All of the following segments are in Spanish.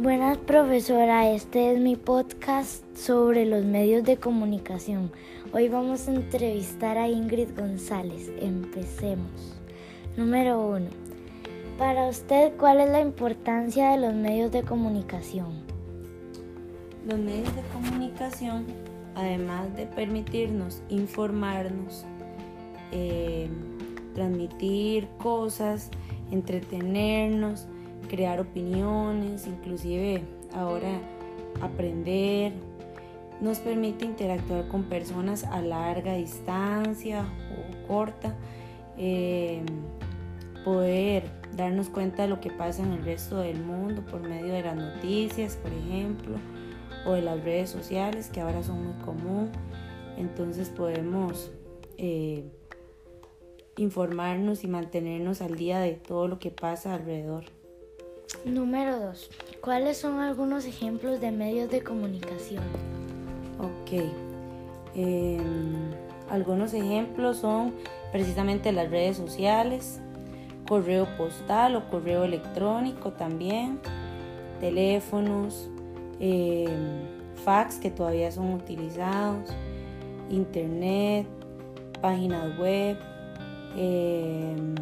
Buenas profesora, este es mi podcast sobre los medios de comunicación. Hoy vamos a entrevistar a Ingrid González. Empecemos. Número 1. Para usted, ¿cuál es la importancia de los medios de comunicación? Los medios de comunicación, además de permitirnos informarnos, eh, transmitir cosas, entretenernos, crear opiniones, inclusive ahora aprender. Nos permite interactuar con personas a larga distancia o corta, eh, poder darnos cuenta de lo que pasa en el resto del mundo por medio de las noticias, por ejemplo, o de las redes sociales que ahora son muy común. Entonces podemos eh, informarnos y mantenernos al día de todo lo que pasa alrededor. Número 2. ¿Cuáles son algunos ejemplos de medios de comunicación? Ok. Em, algunos ejemplos son precisamente las redes sociales, correo postal o correo electrónico también, teléfonos, em, fax que todavía son utilizados, internet, páginas web, em,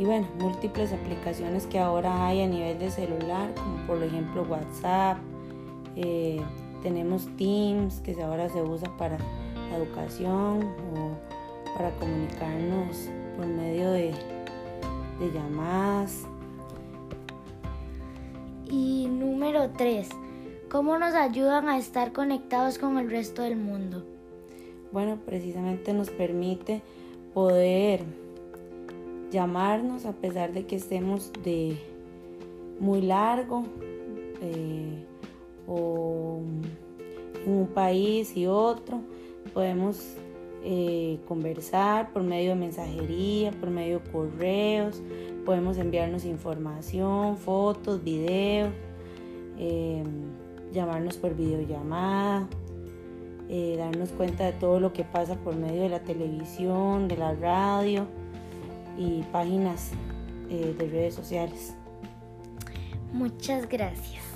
y bueno, múltiples aplicaciones que ahora hay a nivel de celular, como por ejemplo WhatsApp, eh, tenemos Teams que ahora se usa para la educación o para comunicarnos por medio de, de llamadas. Y número 3, ¿cómo nos ayudan a estar conectados con el resto del mundo? Bueno, precisamente nos permite poder llamarnos a pesar de que estemos de muy largo eh, o en un país y otro. Podemos eh, conversar por medio de mensajería, por medio de correos, podemos enviarnos información, fotos, videos, eh, llamarnos por videollamada, darnos cuenta de todo lo que pasa por medio de la televisión, de la radio y páginas eh, de redes sociales. Muchas gracias.